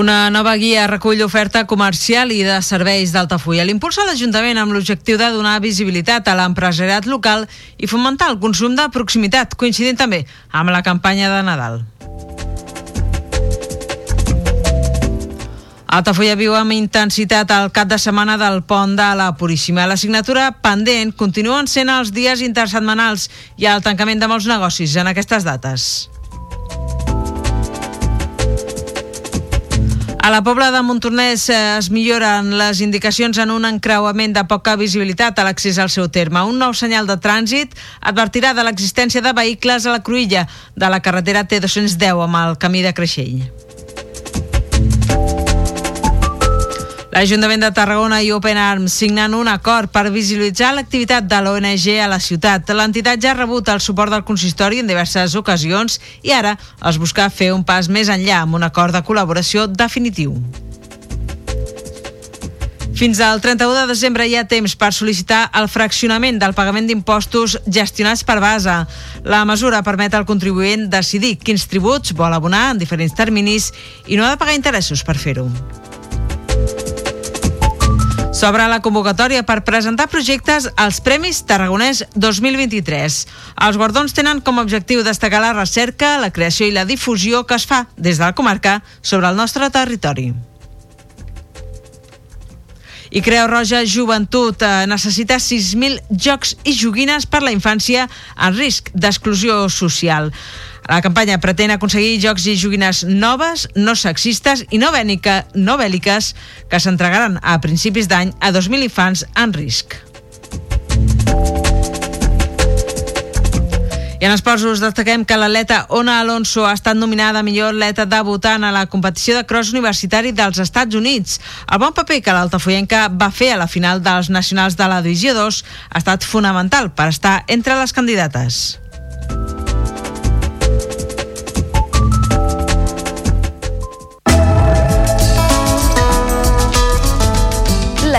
Una nova guia recull l'oferta comercial i de serveis d'Altafulla. L'impulsa l'Ajuntament amb l'objectiu de donar visibilitat a l'empresariat local i fomentar el consum de proximitat, coincidint també amb la campanya de Nadal. Altafulla viu amb intensitat el cap de setmana del pont de la Puríssima. La signatura pendent continuen sent els dies intersetmanals i el tancament de molts negocis en aquestes dates. A la Pobla de Montornès eh, es milloren les indicacions en un encreuament de poca visibilitat a l'accés al seu terme. Un nou senyal de trànsit advertirà de l'existència de vehicles a la cruïlla de la carretera T210 amb el camí de Creixell. L'Ajuntament de Tarragona i Open Arms signen un acord per visibilitzar l'activitat de l'ONG a la ciutat. L'entitat ja ha rebut el suport del consistori en diverses ocasions i ara es busca fer un pas més enllà amb un acord de col·laboració definitiu. Fins al 31 de desembre hi ha temps per sol·licitar el fraccionament del pagament d'impostos gestionats per base. La mesura permet al contribuent decidir quins tributs vol abonar en diferents terminis i no ha de pagar interessos per fer-ho. S'obre la convocatòria per presentar projectes als Premis Tarragonès 2023. Els guardons tenen com a objectiu destacar la recerca, la creació i la difusió que es fa des de la comarca sobre el nostre territori. I Creu Roja Joventut eh, necessita 6.000 jocs i joguines per la infància en risc d'exclusió social. La campanya pretén aconseguir jocs i joguines noves, no sexistes i no, bènica, no bèl·liques que s'entregaran a principis d'any a 2.000 infants en risc. I en esports us destaquem que l'atleta Ona Alonso ha estat nominada millor atleta debutant a la competició de cross universitari dels Estats Units. El bon paper que l'altafoyenca va fer a la final dels nacionals de la Divisió 2 ha estat fonamental per estar entre les candidates.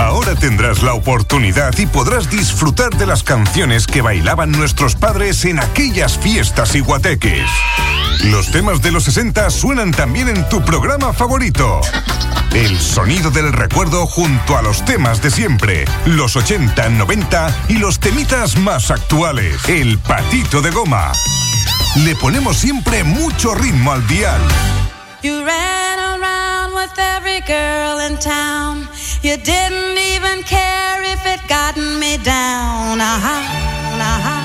Ahora tendrás la oportunidad y podrás disfrutar de las canciones que bailaban nuestros padres en aquellas fiestas y guateques. Los temas de los 60 suenan también en tu programa favorito. El sonido del recuerdo junto a los temas de siempre, los 80, 90 y los temitas más actuales. El patito de goma. Le ponemos siempre mucho ritmo al dial. With every girl in town. You didn't even care if it gotten me down. Aha, aha,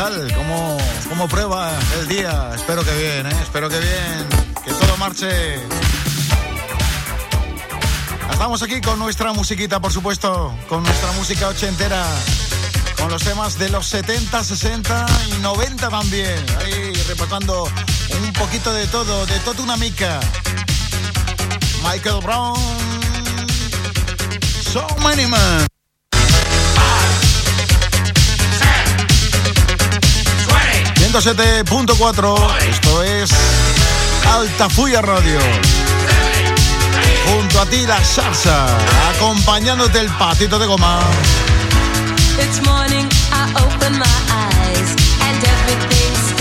tal? ¿Cómo, ¿Cómo prueba el día? Espero que bien, ¿eh? Espero que bien, que todo marche. Estamos aquí con nuestra musiquita, por supuesto, con nuestra música ochentera, con los temas de los 70, 60 y 90 también. Ahí repasando un poquito de todo, de toda una mica. Michael Brown, So Many Man. 107.4, esto es Altafuya Radio. Junto a ti la salsa, acompañándote el patito de goma. It's morning, I open my eyes, and everything's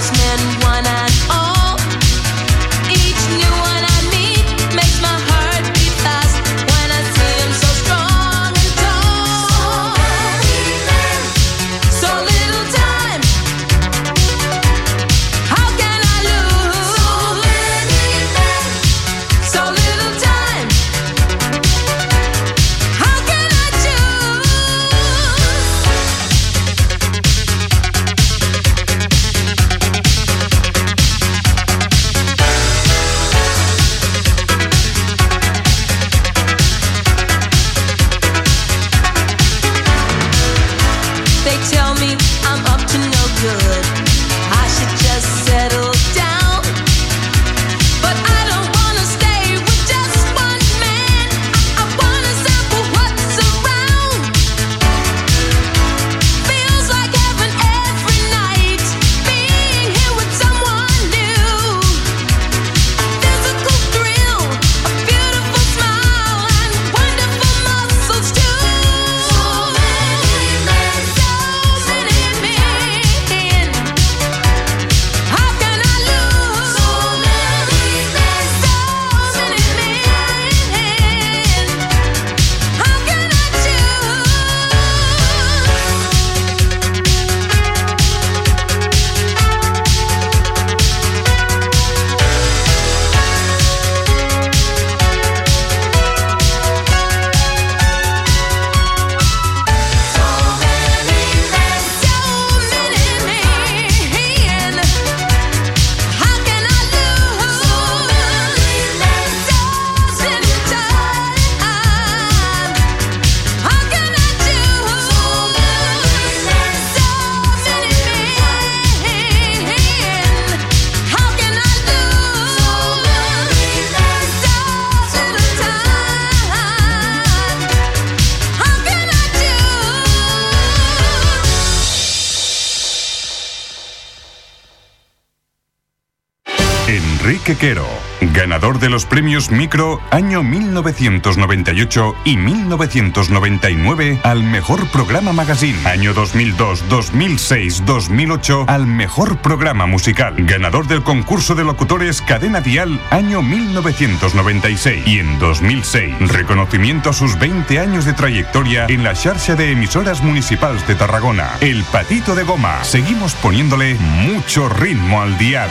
thousand and one. Ganador de los premios Micro año 1998 y 1999 al mejor programa magazine, año 2002, 2006, 2008 al mejor programa musical, ganador del concurso de locutores Cadena Dial año 1996 y en 2006 reconocimiento a sus 20 años de trayectoria en la xarxa de emisoras municipales de Tarragona, El Patito de Goma. Seguimos poniéndole mucho ritmo al dial.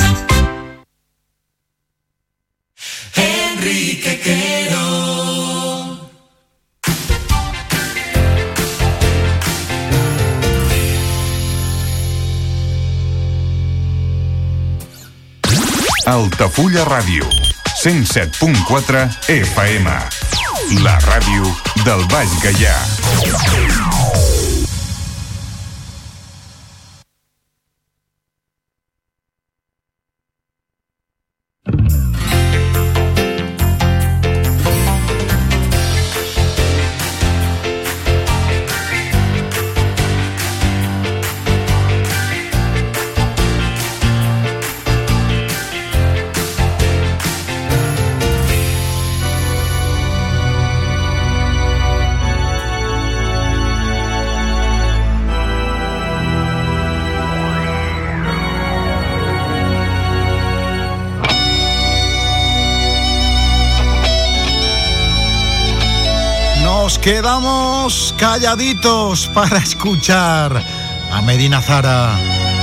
Altafulla Ràdio, 107.4 FM. La ràdio del Baix Gaià. Quedamos calladitos para escuchar a Medina Zara.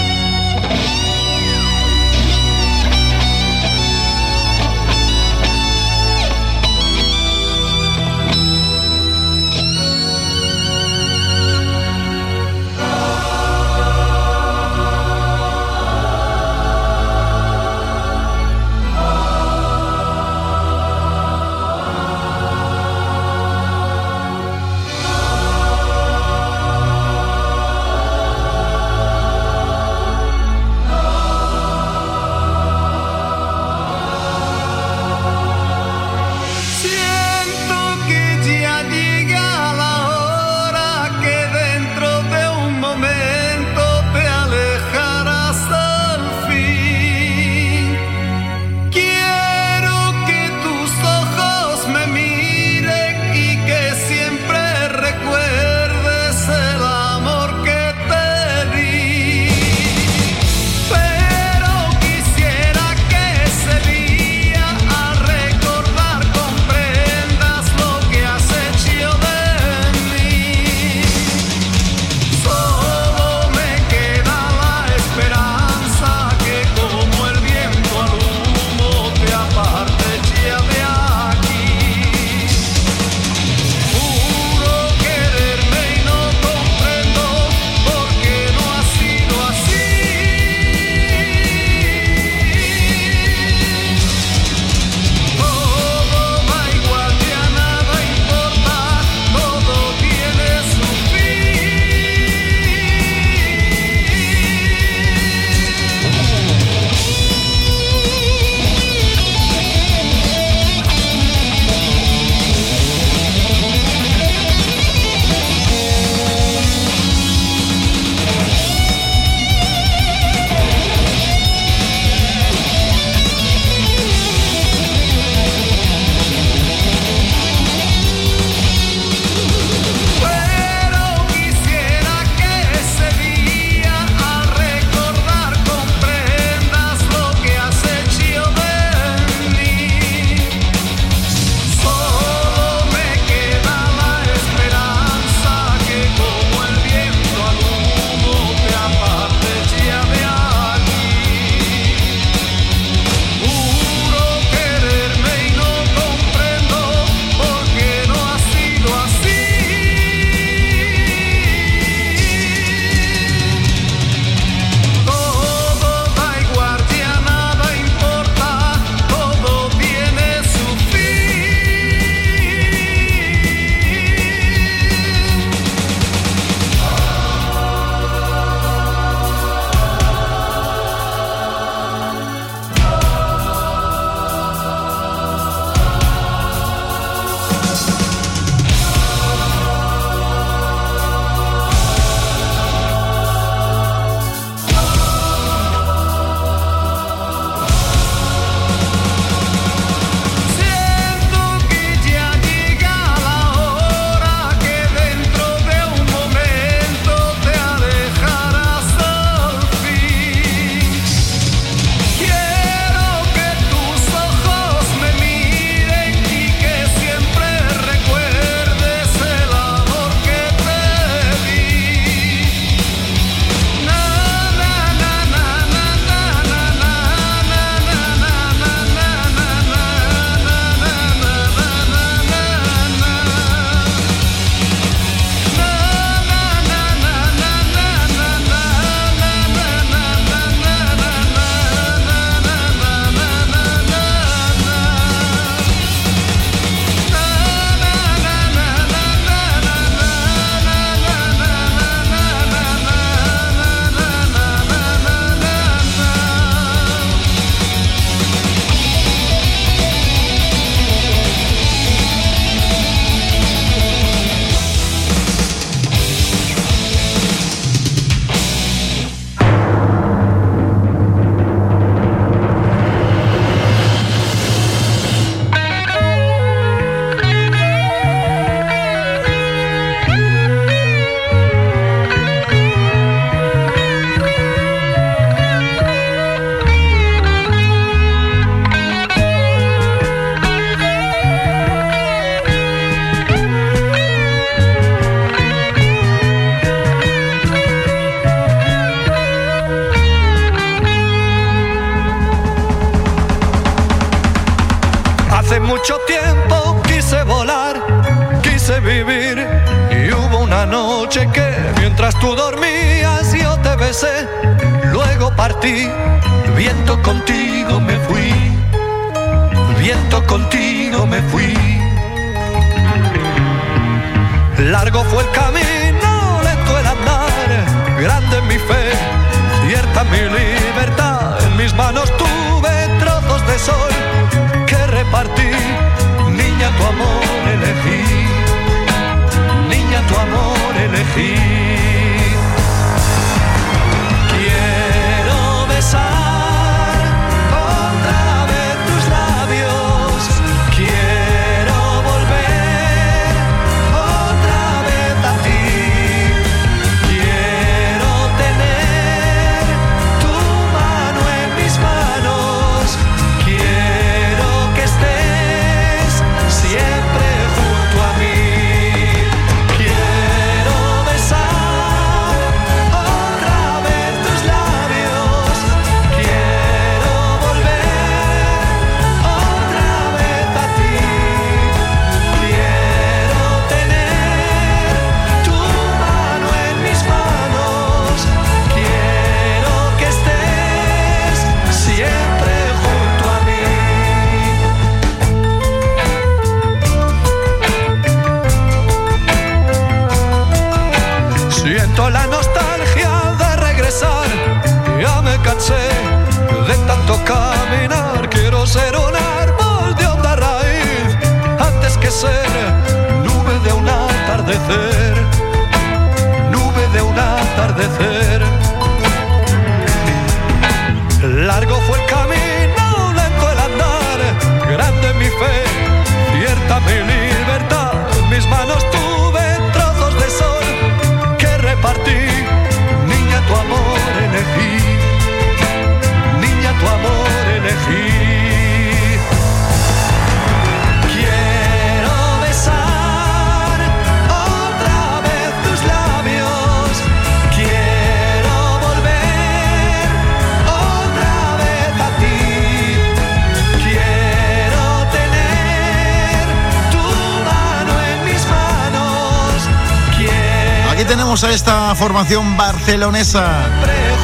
Barcelonesa.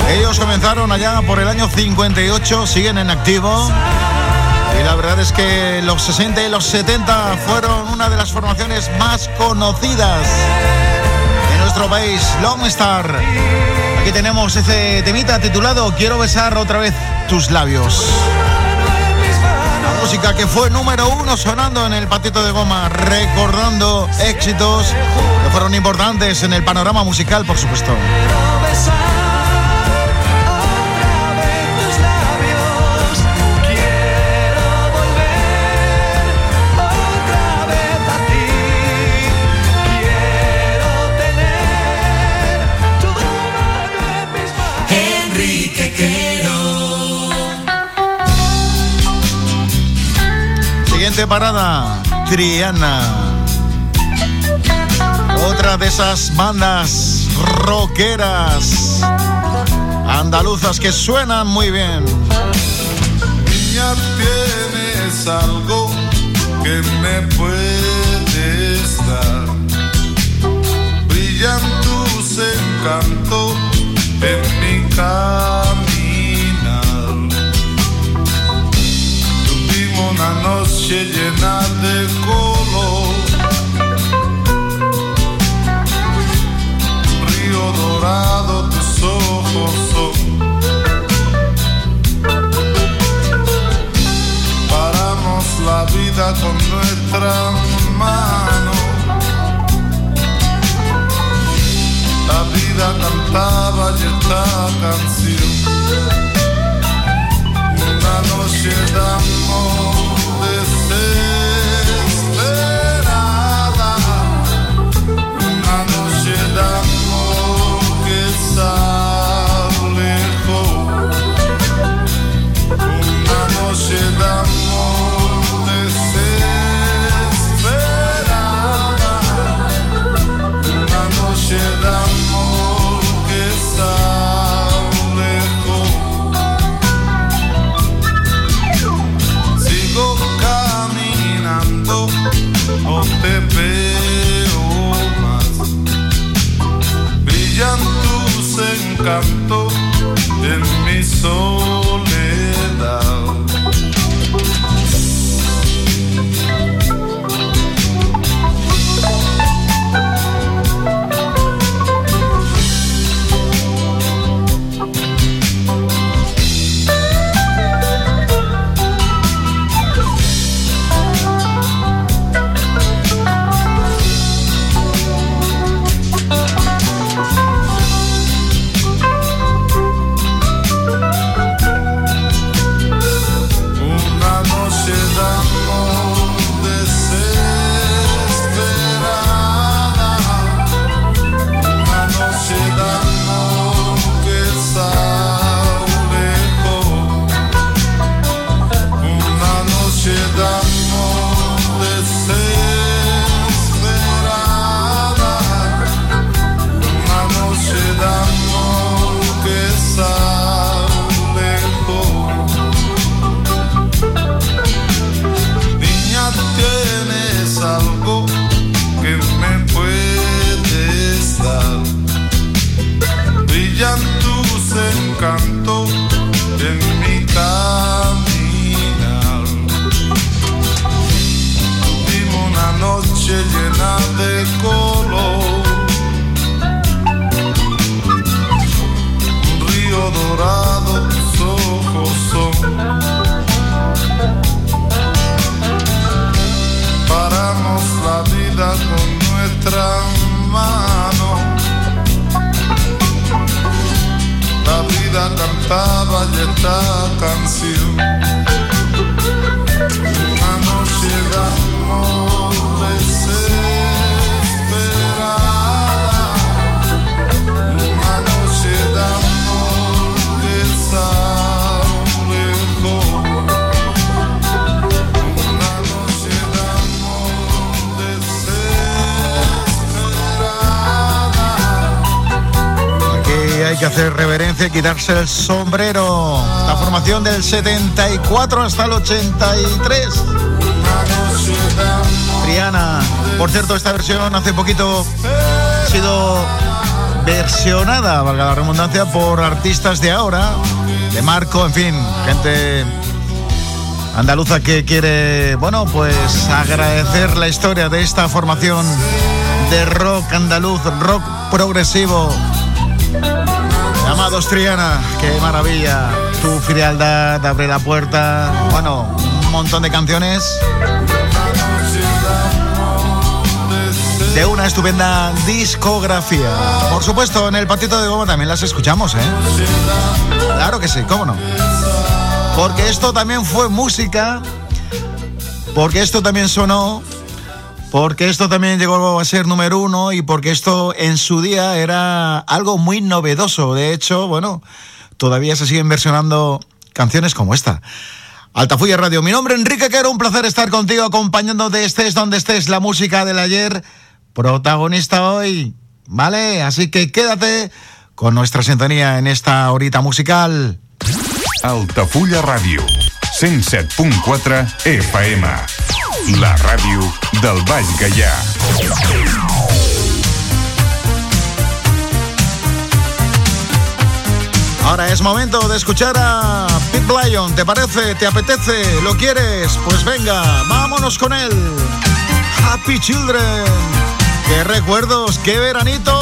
Ellos comenzaron allá por el año 58, siguen en activo. Y la verdad es que los 60 y los 70 fueron una de las formaciones más conocidas en nuestro país, Long Star. Aquí tenemos ese temita titulado Quiero besar otra vez tus labios. La música que fue número uno sonando en el patito de goma, recordando éxitos que fueron importantes en el panorama musical, por supuesto. Tus labios. Quiero volver otra vez a ti. Quiero tener tu mano en mis manos. Enrique Quero. Siguiente parada, Triana. Otra de esas bandas rockeras andaluzas que suenan muy bien. Niña, tienes algo que me puedes dar. Brillan tus encantos en mi caminar. Tuvimos una noche llena de color. Dorado, tus ojos son. Paramos la vida con nuestra mano. La vida cantaba y esta canción. Una noche de quitarse el sombrero. La formación del 74 hasta el 83. Triana. Por cierto, esta versión hace poquito ha sido versionada, valga la redundancia, por artistas de ahora, de Marco, en fin, gente andaluza que quiere, bueno, pues agradecer la historia de esta formación de rock andaluz, rock progresivo. Triana, qué maravilla. Tu frialdad abre la puerta. Bueno, un montón de canciones. De una estupenda discografía. Por supuesto, en el patito de goma también las escuchamos, ¿eh? Claro que sí, cómo no. Porque esto también fue música. Porque esto también sonó. Porque esto también llegó a ser número uno y porque esto en su día era algo muy novedoso. De hecho, bueno, todavía se siguen versionando canciones como esta. Altafulla Radio, mi nombre es Enrique Quero, un placer estar contigo acompañándote estés donde estés, la música del ayer, protagonista hoy, ¿vale? Así que quédate con nuestra sintonía en esta horita musical. Altafulla Ràdio, 107.4 FM. La ràdio del Baix Gaià. Ahora es momento de escuchar a Pete Blyon. ¿Te parece? ¿Te apetece? ¿Lo quieres? Pues venga, vámonos con él. Happy Children. ¡Qué recuerdos! ¡Qué veranito!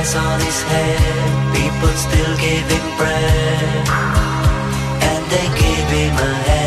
price on his head. People still gave him bread, and they gave him a head.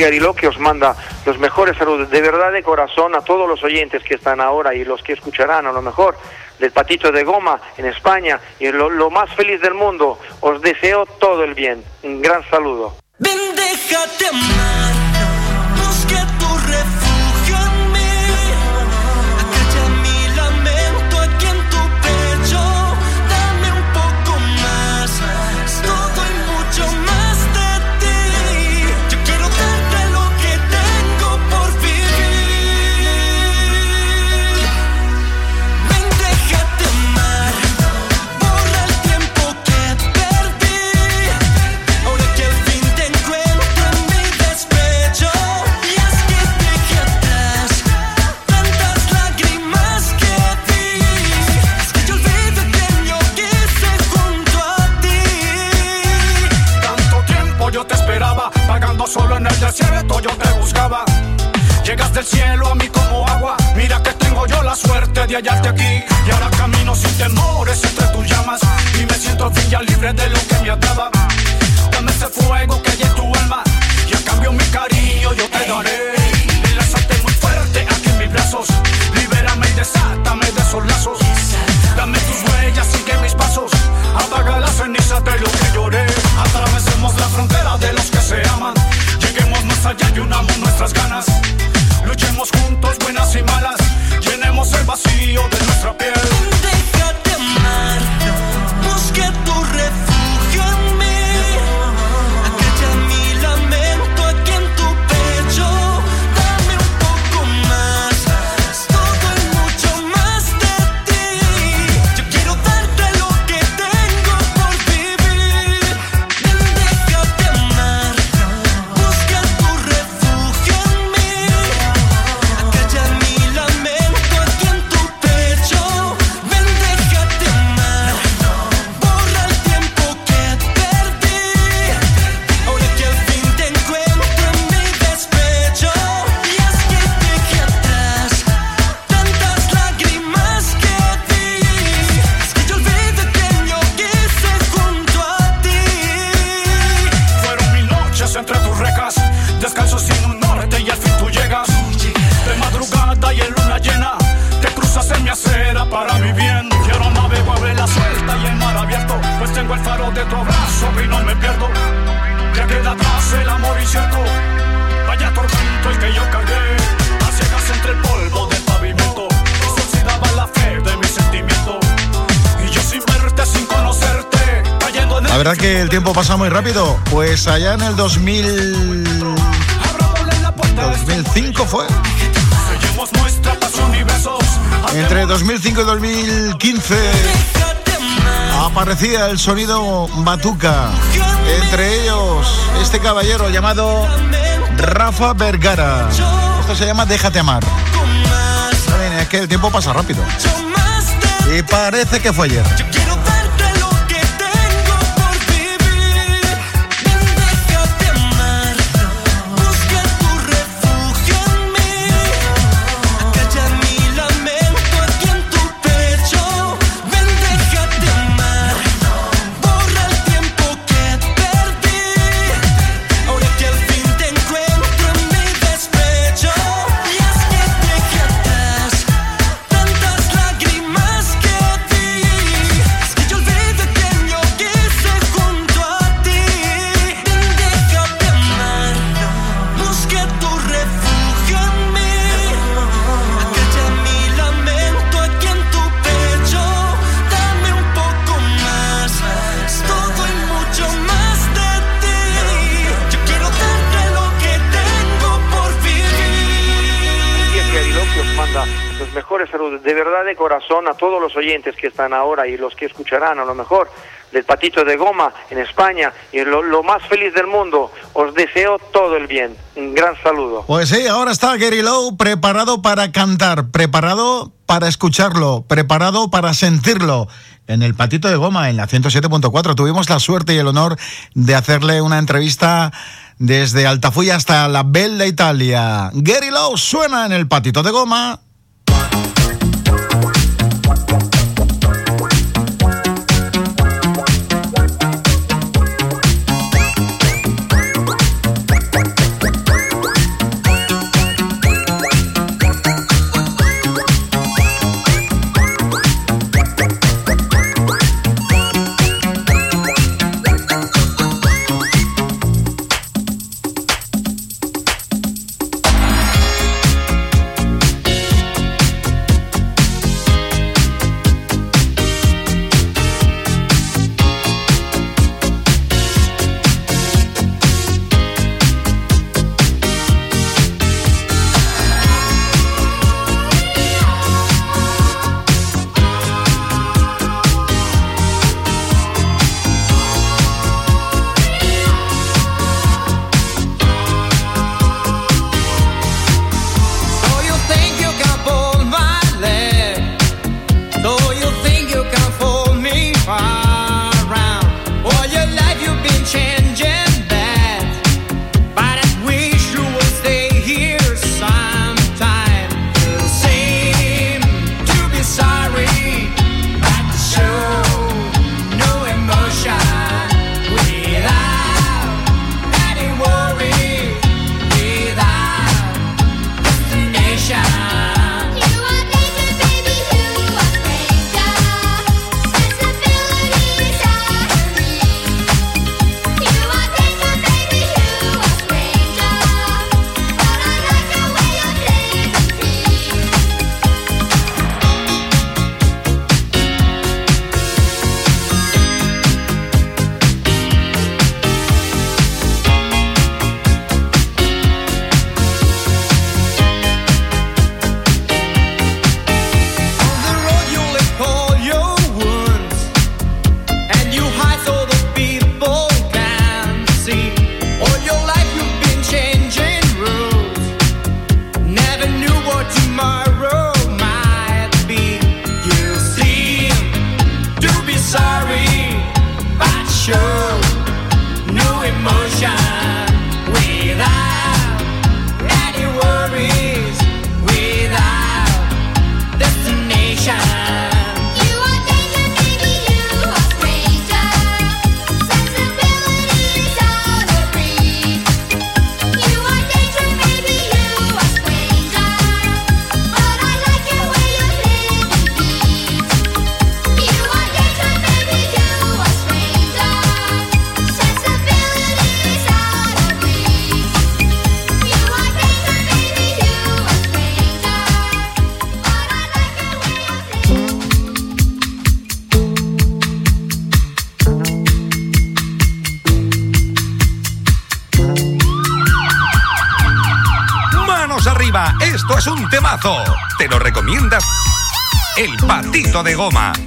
Gariló que os manda los mejores saludos, de verdad de corazón, a todos los oyentes que están ahora y los que escucharán a lo mejor del patito de goma en España y lo, más feliz del mundo. Os deseo todo el bien. Un gran saludo. Solo en el desierto yo te buscaba. Llegas del cielo a mí como agua, mira que tengo yo la suerte de hallarte aquí. Y ahora camino sin temores entre tus llamas y me siento al fin ya libre de lo que me ataba. Dame ese fuego que hay en tu alma y a cambio mi cariño yo te daré. Enlázate muy fuerte aquí en mis brazos, libérame y desátame de esos lazos. Dame tus huellas, sigue mis pasos, apaga las cenizas de lo que lloré. Atravesemos la frontera de los que se aman, allá y nuestras ganas. Luchemos juntos, buenas y malas, llenemos el vacío de nuestra piel. Verdad que el tiempo pasa muy rápido. Pues allá en el 2000... 2005 fue. Entre 2005 y 2015 aparecía el sonido batuca. Entre ellos, este caballero llamado Rafa Vergara. Esto se llama Déjate amar. Es que el tiempo pasa rápido. Y parece que fue ayer. Saludos, de verdad de corazón a todos los oyentes que están ahora y los que escucharán a lo mejor del patito de goma en España y lo, lo más feliz del mundo. Os deseo todo el bien. Un gran saludo. Pues sí, ahora está Gary Lowe preparado para cantar, preparado para escucharlo, preparado para sentirlo. En el patito de goma, en la 107.4, tuvimos la suerte y el honor de hacerle una entrevista desde Altafulla hasta la Bella Italia. Gary Lowe suena en el patito de goma. Thank you. de goma.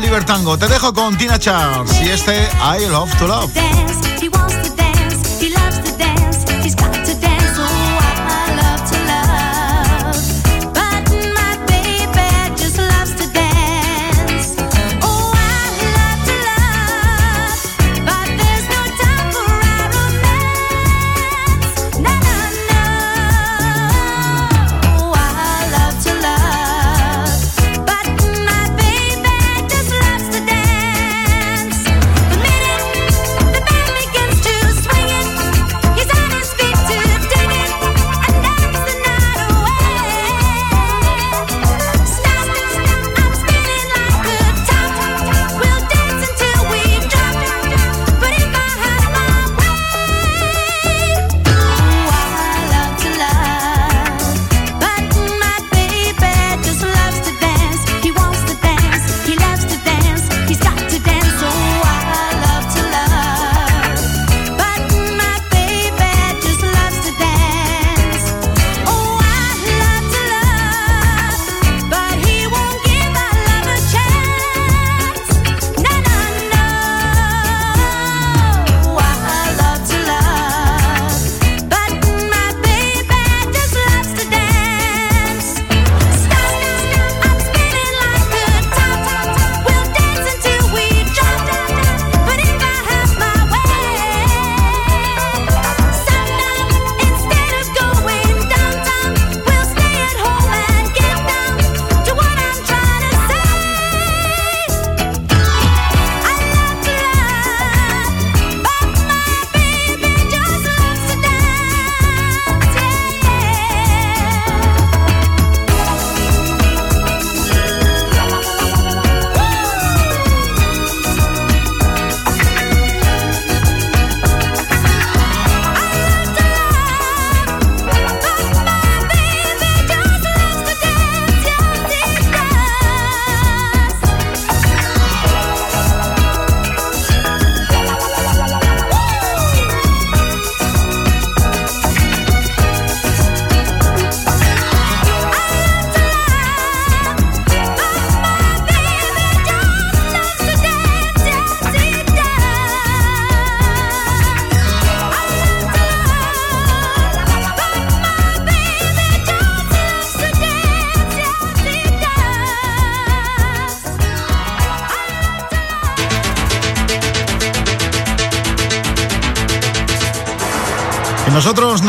Libertango. Te dejo con Tina Charles y este I Love to Love.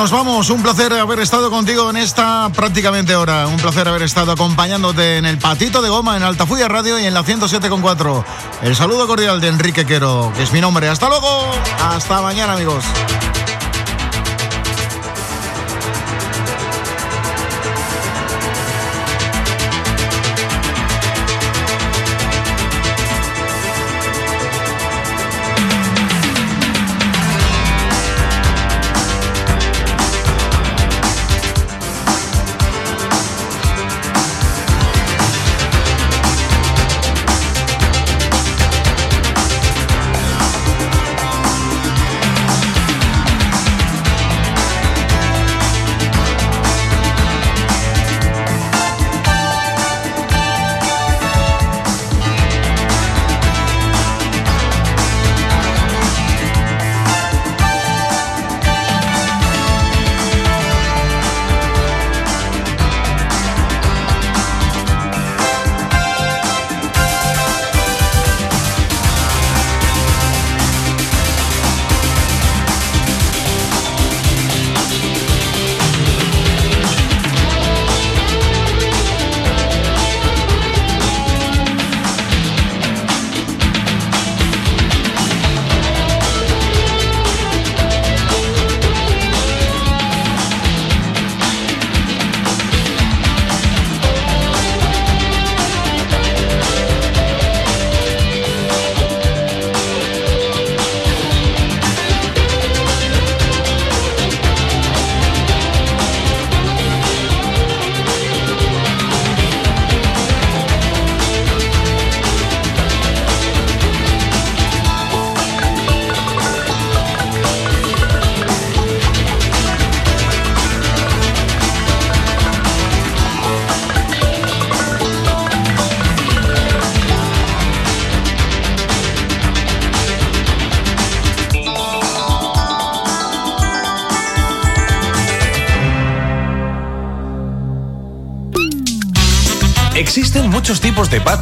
Nos vamos. Un placer haber estado contigo en esta prácticamente hora. Un placer haber estado acompañándote en el Patito de Goma, en Altafulla Radio y en la 107.4. El saludo cordial de Enrique Quero, que es mi nombre. Hasta luego. Hasta mañana, amigos.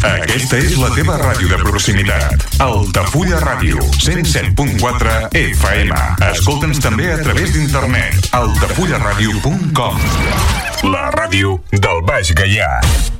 Aquesta és la teva ràdio de proximitat. Altafulla Ràdio, 107.4 FM. Escolta'ns també a través d'internet. altafullaradio.com La ràdio del Baix Gaià.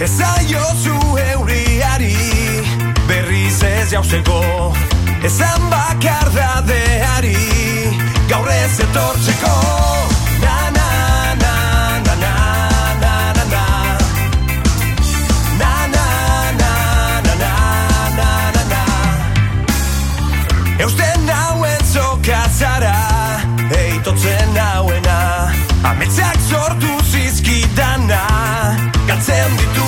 Ezaiozu euriari berriz ez jauzeko Ezan bakar dadeari gaur ez etortzeko Na na na na na na na na Na na na na na na na na Eusten nauen zokatzara sortu zizkidana Galtzen dituena